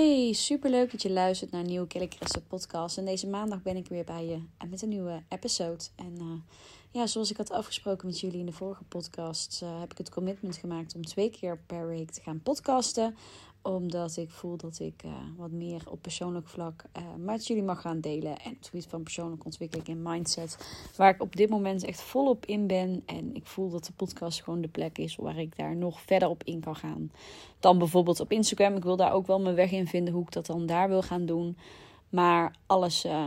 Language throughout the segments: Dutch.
Hey, superleuk dat je luistert naar een nieuwe Kelly Caresse podcast. En deze maandag ben ik weer bij je met een nieuwe episode. En uh, ja, zoals ik had afgesproken met jullie in de vorige podcast, uh, heb ik het commitment gemaakt om twee keer per week te gaan podcasten omdat ik voel dat ik uh, wat meer op persoonlijk vlak uh, met jullie mag gaan delen. En het gebied van persoonlijke ontwikkeling en mindset. Waar ik op dit moment echt volop in ben. En ik voel dat de podcast gewoon de plek is waar ik daar nog verder op in kan gaan. Dan bijvoorbeeld op Instagram. Ik wil daar ook wel mijn weg in vinden hoe ik dat dan daar wil gaan doen. Maar alles uh,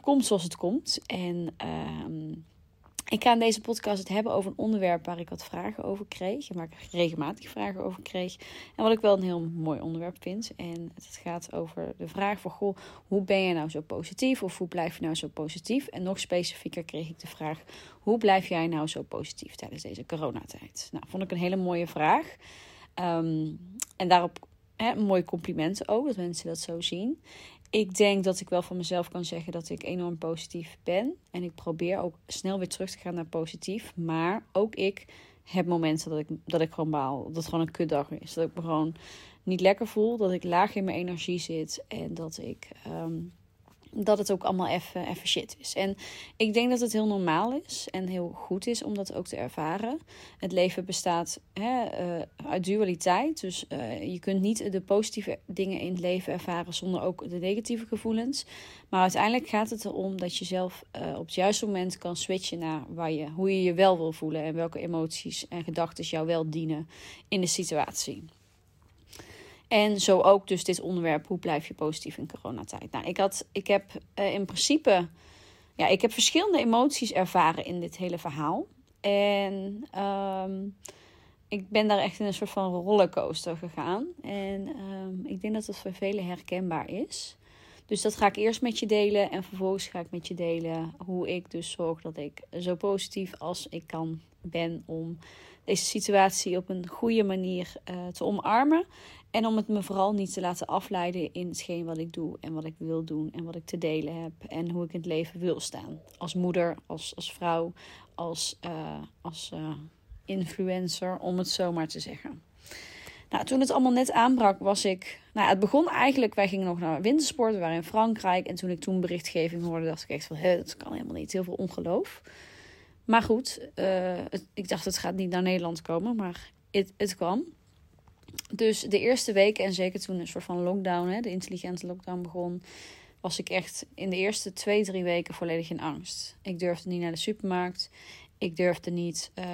komt zoals het komt. En ehm, ik ga in deze podcast het hebben over een onderwerp waar ik wat vragen over kreeg. En waar ik regelmatig vragen over kreeg. En wat ik wel een heel mooi onderwerp vind. En het gaat over de vraag van, goh, hoe ben je nou zo positief? Of hoe blijf je nou zo positief? En nog specifieker kreeg ik de vraag, hoe blijf jij nou zo positief tijdens deze coronatijd? Nou, vond ik een hele mooie vraag. Um, en daarop een mooi compliment ook, dat mensen dat zo zien ik denk dat ik wel van mezelf kan zeggen dat ik enorm positief ben. En ik probeer ook snel weer terug te gaan naar positief. Maar ook ik heb momenten dat ik, dat ik gewoon baal. Dat het gewoon een kutdag is. Dat ik me gewoon niet lekker voel. Dat ik laag in mijn energie zit. En dat ik um, dat het ook allemaal even, even shit is. En ik denk dat het heel normaal is en heel goed is om dat ook te ervaren. Het leven bestaat hè, uh, uit dualiteit. Dus uh, je kunt niet de positieve dingen in het leven ervaren zonder ook de negatieve gevoelens. Maar uiteindelijk gaat het erom dat je zelf uh, op het juiste moment kan switchen naar waar je, hoe je je wel wil voelen en welke emoties en gedachten jou wel dienen in de situatie. En zo ook dus dit onderwerp, hoe blijf je positief in coronatijd? Nou, ik, had, ik heb uh, in principe, ja, ik heb verschillende emoties ervaren in dit hele verhaal. En um, ik ben daar echt in een soort van rollercoaster gegaan. En um, ik denk dat dat voor velen herkenbaar is. Dus dat ga ik eerst met je delen. En vervolgens ga ik met je delen hoe ik dus zorg dat ik zo positief als ik kan ben om deze situatie op een goede manier uh, te omarmen. En om het me vooral niet te laten afleiden in hetgeen wat ik doe en wat ik wil doen en wat ik te delen heb en hoe ik in het leven wil staan. Als moeder, als, als vrouw, als, uh, als uh, influencer, om het zo maar te zeggen. Nou, toen het allemaal net aanbrak, was ik. Nou, het begon eigenlijk. Wij gingen nog naar wintersport. We waren in Frankrijk. En toen ik toen berichtgeving hoorde, dacht ik echt van: hé, dat kan helemaal niet. Heel veel ongeloof. Maar goed, het, ik dacht het gaat niet naar Nederland komen. Maar het, kwam. Dus de eerste weken, en zeker toen een soort van lockdown, hè, de intelligente lockdown begon, was ik echt in de eerste twee, drie weken volledig in angst. Ik durfde niet naar de supermarkt. Ik durfde niet. Uh,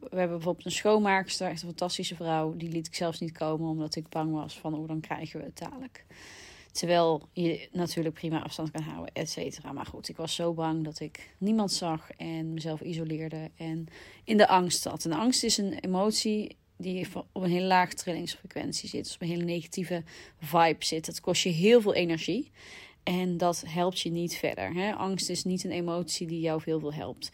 we hebben bijvoorbeeld een schoonmaakster, echt een fantastische vrouw. Die liet ik zelfs niet komen omdat ik bang was van hoe dan krijgen we het dadelijk. Terwijl je natuurlijk prima afstand kan houden, et cetera. Maar goed, ik was zo bang dat ik niemand zag en mezelf isoleerde en in de angst zat. En angst is een emotie die op een hele lage trillingsfrequentie zit, dus op een hele negatieve vibe zit. Dat kost je heel veel energie en dat helpt je niet verder. Hè? Angst is niet een emotie die jou veel veel helpt.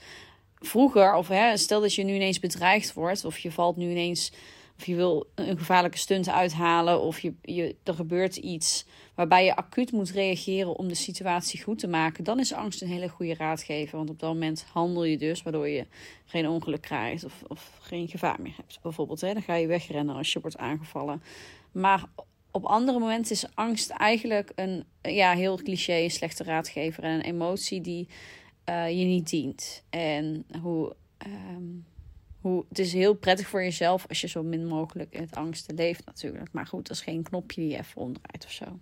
Vroeger, of hè, stel dat je nu ineens bedreigd wordt, of je valt nu ineens, of je wil een gevaarlijke stunt uithalen, of je, je, er gebeurt iets waarbij je acuut moet reageren om de situatie goed te maken, dan is angst een hele goede raadgever. Want op dat moment handel je dus, waardoor je geen ongeluk krijgt of, of geen gevaar meer hebt. Bijvoorbeeld, hè, dan ga je wegrennen als je wordt aangevallen. Maar op andere momenten is angst eigenlijk een ja, heel cliché, slechte raadgever en een emotie die uh, je niet dient. En hoe. Um, hoe, het is heel prettig voor jezelf als je zo min mogelijk in het angsten leeft, natuurlijk. Maar goed, dat is geen knopje die je even omdraait of zo.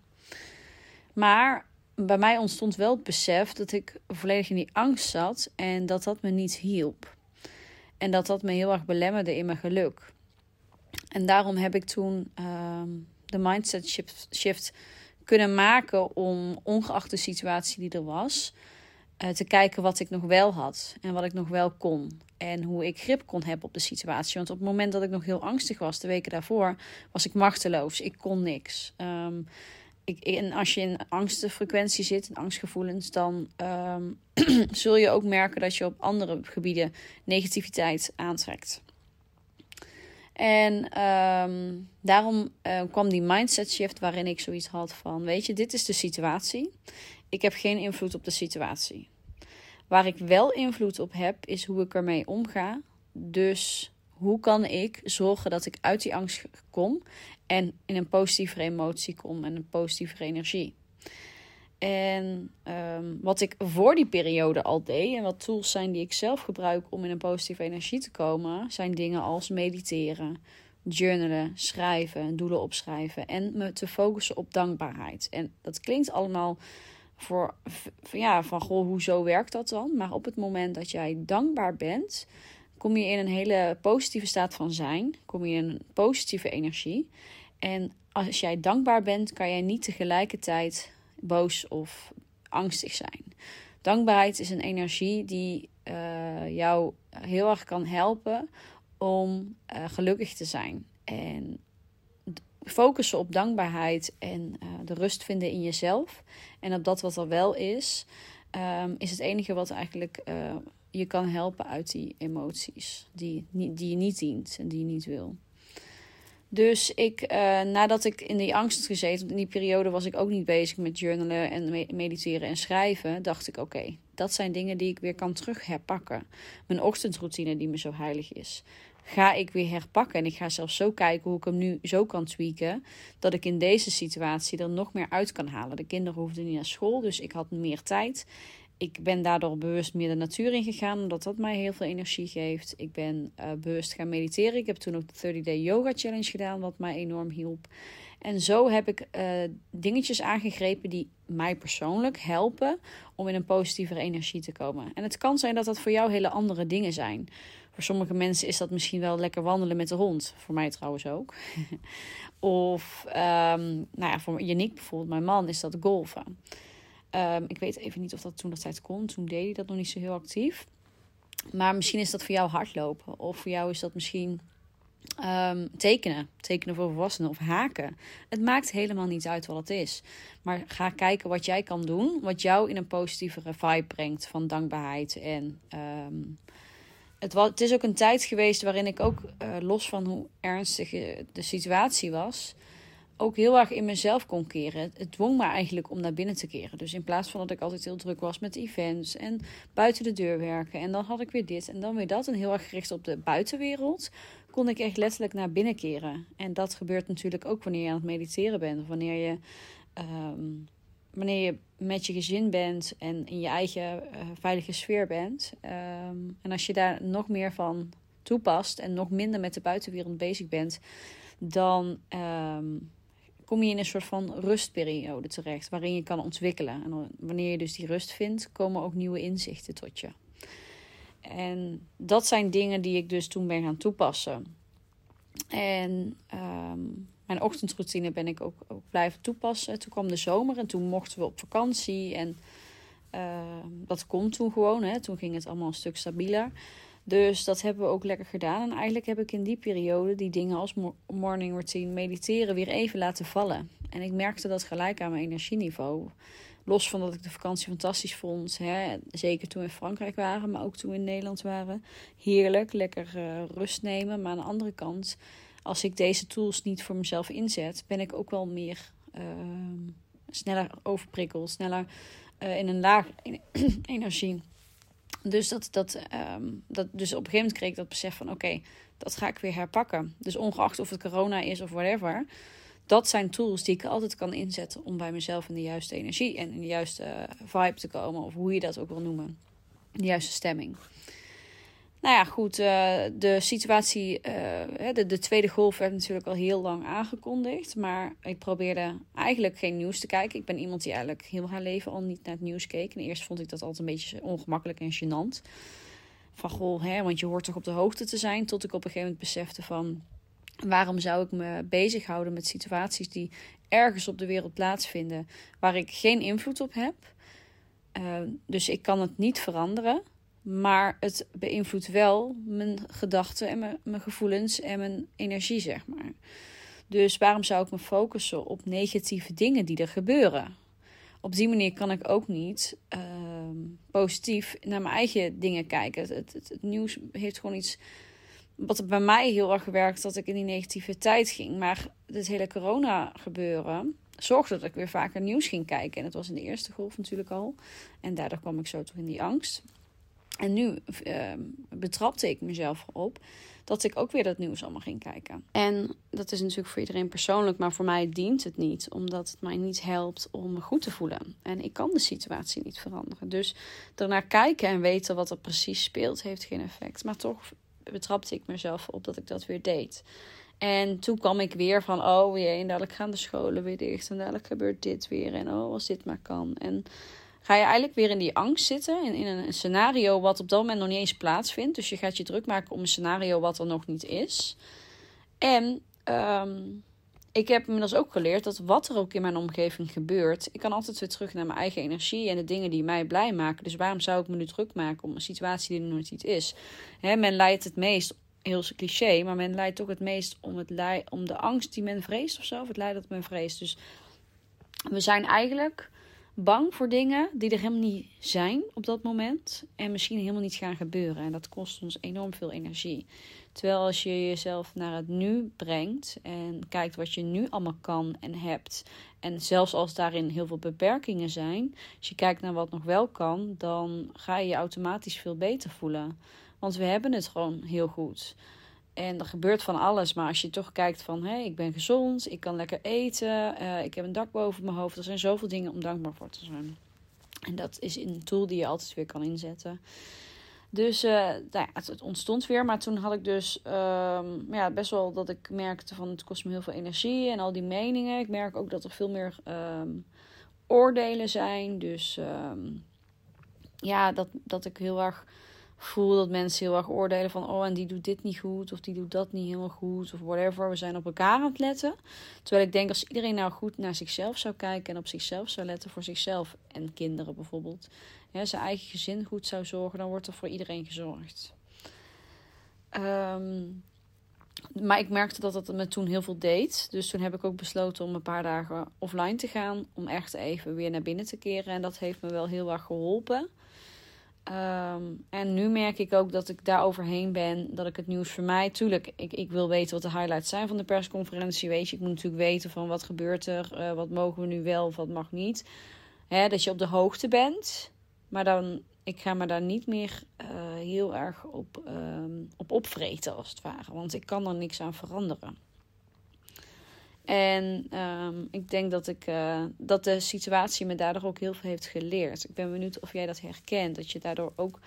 Maar bij mij ontstond wel het besef dat ik volledig in die angst zat en dat dat me niet hielp. En dat dat me heel erg belemmerde in mijn geluk. En daarom heb ik toen um, de mindset shift, shift, kunnen maken om, ongeacht de situatie die er was, uh, te kijken wat ik nog wel had en wat ik nog wel kon. En hoe ik grip kon hebben op de situatie. Want op het moment dat ik nog heel angstig was, de weken daarvoor, was ik machteloos. Ik kon niks. Um, ik, en als je in angstfrequentie zit, in angstgevoelens, dan ehm, zul je ook merken dat je op andere gebieden negativiteit aantrekt. En ehm, daarom uh, kwam die mindset shift waarin ik zoiets had van: Weet je, dit is de situatie. Ik heb geen invloed op de situatie. Waar ik wel invloed op heb, is hoe ik ermee omga. Dus hoe kan ik zorgen dat ik uit die angst kom en in een positieve emotie kom en een positieve energie. En um, wat ik voor die periode al deed en wat tools zijn die ik zelf gebruik om in een positieve energie te komen, zijn dingen als mediteren, journalen, schrijven, doelen opschrijven en me te focussen op dankbaarheid. En dat klinkt allemaal voor, ja, van goh, hoezo werkt dat dan? Maar op het moment dat jij dankbaar bent, kom je in een hele positieve staat van zijn, kom je in een positieve energie. En als jij dankbaar bent, kan jij niet tegelijkertijd boos of angstig zijn. Dankbaarheid is een energie die uh, jou heel erg kan helpen om uh, gelukkig te zijn. En focussen op dankbaarheid en uh, de rust vinden in jezelf. En op dat wat er wel is, um, is het enige wat eigenlijk je kan helpen uit die emoties die, die je niet dient en die je niet wil. Dus ik, uh, nadat ik in die angst gezeten, in die periode was ik ook niet bezig met journalen en mediteren en schrijven, dacht ik: oké, dat zijn dingen die ik weer kan terug herpakken. Mijn ochtendroutine die me zo heilig is, ga ik weer herpakken. En ik ga zelfs zo kijken hoe ik hem nu zo kan tweaken, dat ik in deze situatie er nog meer uit kan halen. De kinderen hoefden niet naar school, dus ik had meer tijd ik ben daardoor bewust meer de natuur in gegaan, omdat dat mij heel veel energie geeft. Ik ben uh, bewust gaan mediteren. Ik heb toen ook de 30-day yoga challenge gedaan, wat mij enorm hielp. En zo heb ik uh, dingetjes aangegrepen die mij persoonlijk helpen om in een positievere energie te komen. En het kan zijn dat dat voor jou hele andere dingen zijn. Voor sommige mensen is dat misschien wel lekker wandelen met de hond. Voor mij trouwens ook. of, um, nou ja, voor Yannick bijvoorbeeld, mijn man, is dat golven. Um, ik weet even niet of dat toen dat tijd kon. Toen deed hij dat nog niet zo heel actief. Maar misschien is dat voor jou hardlopen. Of voor jou is dat misschien um, tekenen. Tekenen voor volwassenen of haken. Het maakt helemaal niet uit wat het is. Maar ga kijken wat jij kan doen. Wat jou in een positievere vibe brengt van dankbaarheid. En het, was, het is ook een tijd geweest waarin ik ook, uh, los van hoe ernstig de situatie was ook heel erg in mezelf kon keren. Het dwong me eigenlijk om naar binnen te keren. Dus in plaats van dat ik altijd heel druk was met events en buiten de deur werken. En dan had ik weer dit en dan weer dat. En heel erg gericht op de buitenwereld. Kon ik echt letterlijk naar binnen keren. En dat gebeurt natuurlijk ook wanneer je aan het mediteren bent. Of wanneer je, ehm, wanneer je met je gezin bent en in je eigen uh, veilige sfeer bent. Ehm, en als je daar nog meer van toepast en nog minder met de buitenwereld bezig bent. Dan ehm, kom je in een soort van rustperiode terecht waarin je kan ontwikkelen. En wanneer je dus die rust vindt, komen ook nieuwe inzichten tot je. En dat zijn dingen die ik dus toen ben gaan toepassen. En ehm, mijn ochtendroutine ben ik ook, ook, blijven toepassen. Toen kwam de zomer en toen mochten we op vakantie. En ehm, dat komt toen gewoon. Hè. Toen ging het allemaal een stuk stabieler. Dus dat hebben we ook lekker gedaan. En eigenlijk heb ik in die periode die dingen als morning routine, mediteren weer even laten vallen. En ik merkte dat gelijk aan mijn energieniveau. Los van dat ik de vakantie fantastisch vond. Hè, zeker toen we in Frankrijk waren, maar ook toen we in Nederland waren. Heerlijk, lekker uh, rust nemen. Maar aan de andere kant, als ik deze tools niet voor mezelf inzet, ben ik ook wel meer uh, sneller overprikkeld. Sneller uh, in een laag energie. Dus, dat, dat, um, dat, dus op een gegeven moment kreeg ik dat besef van oké, dat ga ik weer herpakken. Dus ongeacht of het corona is of whatever. Dat zijn tools die ik altijd kan inzetten om bij mezelf in de juiste energie en in de juiste vibe te komen. Of hoe je dat ook wil noemen. De juiste stemming. Nou ja, goed. Uh, de situatie, uh, de, de tweede golf werd natuurlijk al heel lang aangekondigd. Maar ik probeerde eigenlijk geen nieuws te kijken. Ik ben iemand die eigenlijk heel haar leven al niet naar het nieuws keek. En eerst vond ik dat altijd een beetje ongemakkelijk en gênant. Van goh, hè, want je hoort toch op de hoogte te zijn. Tot ik op een gegeven moment besefte van... Waarom zou ik me bezighouden met situaties die ergens op de wereld plaatsvinden... waar ik geen invloed op heb... Uh, dus ik kan het niet veranderen... Maar het beïnvloedt wel mijn gedachten en mijn, mijn gevoelens en mijn energie, zeg maar. Dus waarom zou ik me focussen op negatieve dingen die er gebeuren? Op die manier kan ik ook niet ehm, positief naar mijn eigen dingen kijken. Het, het, nieuws heeft gewoon iets. Wat bij mij heel erg gewerkt, dat ik in die negative tijd ging. Maar het hele corona gebeuren zorgde dat ik weer vaker nieuws ging kijken. En dat was in de eerste golf natuurlijk al. En daardoor kwam ik zo toch in die angst. En nu uh, betrapte ik mezelf op dat ik ook weer dat nieuws allemaal ging kijken. En dat is natuurlijk voor iedereen persoonlijk, maar voor mij dient het niet, omdat het mij niet helpt om me goed te voelen. En ik kan de situatie niet veranderen. Dus ernaar kijken en weten wat er precies speelt, heeft geen effect. Maar toch betrapte ik mezelf op dat ik dat weer deed. En toen kwam ik weer van, oh jee, en dadelijk gaan de scholen weer dicht. En dadelijk gebeurt dit weer. En oh, als dit maar kan. En ga je eigenlijk weer in die angst zitten. In, in een scenario wat op dat moment nog niet eens plaatsvindt. Dus je gaat je druk maken om een scenario wat er nog niet is. En um, ik heb inmiddels ook geleerd dat wat er ook in mijn omgeving gebeurt, ik kan altijd weer terug naar mijn eigen energie en de dingen die mij blij maken. Dus waarom zou ik me nu druk maken om een situatie die er nog niet is? Men leidt het meest, heel cliché, maar men leidt toch het meest om, het om de angst die men vreest of zo, of het lijden dat men vreest. Dus we zijn eigenlijk bang voor dingen die er helemaal niet zijn op dat moment. En misschien helemaal niet gaan gebeuren. En dat kost ons enorm veel energie. Terwijl als je jezelf naar het nu brengt en kijkt wat je nu allemaal kan en hebt. En zelfs als daarin heel veel beperkingen zijn. Als je kijkt naar wat nog wel kan, dan ga je je automatisch veel beter voelen. Want we hebben het gewoon heel goed. En er gebeurt van alles. Maar als je toch kijkt van, hé, ik ben gezond, ik kan lekker eten, uh, ik heb een dak boven mijn hoofd. Er zijn zoveel dingen om dankbaar voor te zijn. En dat is een tool die je altijd weer kan inzetten. Dus uh, nou ja, het, ontstond weer. Maar toen had ik dus um, ja, best wel dat ik merkte van het kost me heel veel energie en al die meningen. Ik merk ook dat er veel meer um, oordelen zijn. Dus um, ja, dat, dat ik heel erg voel dat mensen heel erg oordelen van oh en die doet dit niet goed of die doet dat niet helemaal goed of whatever. We zijn op elkaar aan het letten. Terwijl ik denk als iedereen nou goed naar zichzelf zou kijken en op zichzelf zou letten voor zichzelf en kinderen bijvoorbeeld, ja, zijn eigen gezin goed zou zorgen, dan wordt er voor iedereen gezorgd. Um, maar ik merkte dat het me toen heel veel deed. Dus toen heb ik ook besloten om een paar dagen offline te gaan. Om echt even weer naar binnen te keren. En dat heeft me wel heel erg geholpen. Um, en nu merk ik ook dat ik daar overheen ben. Dat ik het nieuws voor mij. Tuurlijk, ik, ik wil weten wat de highlights zijn van de persconferentie. Weet je, ik moet natuurlijk weten van wat gebeurt er. Uh, wat mogen we nu wel wat mag niet. Hè, dat je op de hoogte bent. Maar dan, ik ga me daar niet meer uh, heel erg op, um, op opvreten als het ware. Want ik kan er niks aan veranderen. En um, ik denk dat, ik, uh, dat de situatie me daardoor ook heel veel heeft geleerd. Ik ben benieuwd of jij dat herkent. Dat je daardoor ook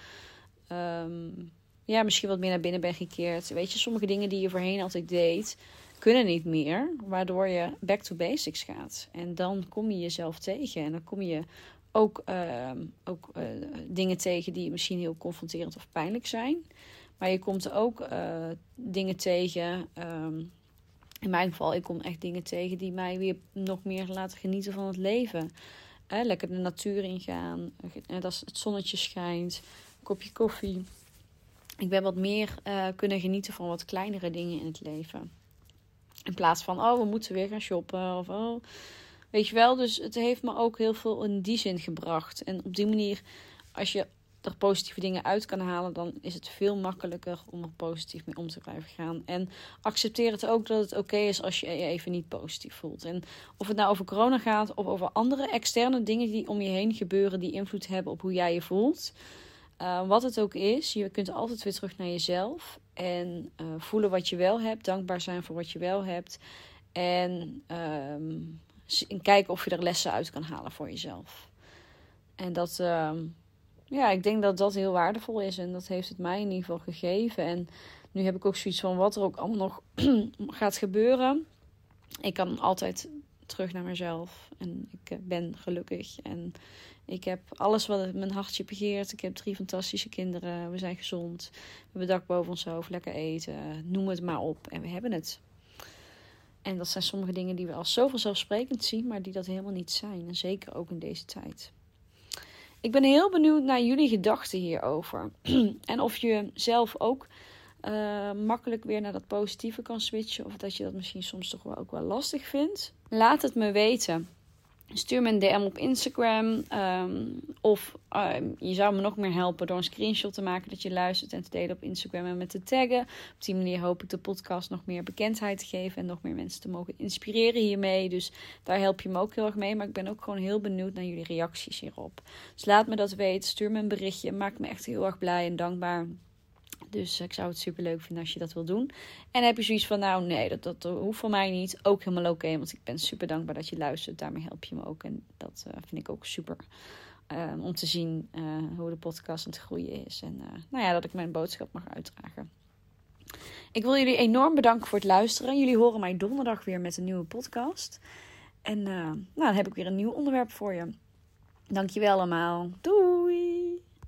um, ja, misschien wat meer naar binnen bent gekeerd. Weet je, sommige dingen die je voorheen altijd deed, kunnen niet meer. Waardoor je back to basics gaat. En dan kom je jezelf tegen. En dan kom je ook, uh, ook uh, dingen tegen die misschien heel confronterend of pijnlijk zijn. Maar je komt ook uh, dingen tegen. In mijn geval, ik kom echt dingen tegen die mij weer nog meer laten genieten van het leven. Eh, lekker de natuur ingaan. En als het zonnetje schijnt. Een kopje koffie. Ik ben wat meer uh, kunnen genieten van wat kleinere dingen in het leven. In plaats van, oh, we moeten weer gaan shoppen. Of, oh, weet je wel. Dus het heeft me ook heel veel in die zin gebracht. En op die manier, als je er positieve dingen uit kan halen, dan is het veel makkelijker om er positief mee om te blijven gaan. En accepteer het ook dat het oké is als je je even niet positief voelt. En of het nou over corona gaat of over andere externe dingen die om je heen gebeuren, die invloed hebben op hoe jij je voelt. Uh, wat het ook is, je kunt altijd weer terug naar jezelf en uh, voelen wat je wel hebt, dankbaar zijn voor wat je wel hebt. En uh, kijken of je er lessen uit kan halen voor jezelf. En dat, ehm, ja, ik denk dat dat heel waardevol is. En dat heeft het mij in ieder geval gegeven. En nu heb ik ook zoiets van wat er ook allemaal nog gaat gebeuren. Ik kan altijd terug naar mezelf. En ik eh, ben gelukkig. En ik heb alles wat mijn hartje begeert. Ik heb drie fantastische kinderen. We zijn gezond. We hebben dak boven ons hoofd. Lekker eten. Noem het maar op. En we hebben het. En dat zijn sommige dingen die we als zo vanzelfsprekend zien. Maar die dat helemaal niet zijn. En zeker ook in deze tijd. Ik ben heel benieuwd naar jullie gedachten hierover. en of je zelf ook uh, makkelijk weer naar dat positieve kan switchen. Of dat je dat misschien soms toch wel ook wel lastig vindt. Laat het me weten. Stuur me een DM op Instagram. Ehm, of ehm, je zou me nog meer helpen door een screenshot te maken dat je luistert en te delen op Instagram en met te taggen. Op die manier hoop ik de podcast nog meer bekendheid te geven en nog meer mensen te mogen inspireren hiermee. Dus daar help je me ook heel erg mee. Maar ik ben ook gewoon heel benieuwd naar jullie reacties hierop. Dus laat me dat weten. Stuur me een berichtje. Maakt me echt heel erg blij en dankbaar. Dus ik zou het super leuk vinden als je dat wil doen. En heb je zoiets van, nou nee, dat, dat hoeft voor mij niet. Ook helemaal oké, want ik ben super dankbaar dat je luistert. Daarmee help je me ook. En dat uh, vind ik ook super uh, om te zien uh, hoe de podcast aan het groeien is. En nou ja, dat ik mijn boodschap mag uitdragen. Ik wil jullie enorm bedanken voor het luisteren. Jullie horen mij donderdag weer met een nieuwe podcast. En nou, dan heb ik weer een nieuw onderwerp voor je. Dankjewel allemaal. Doei!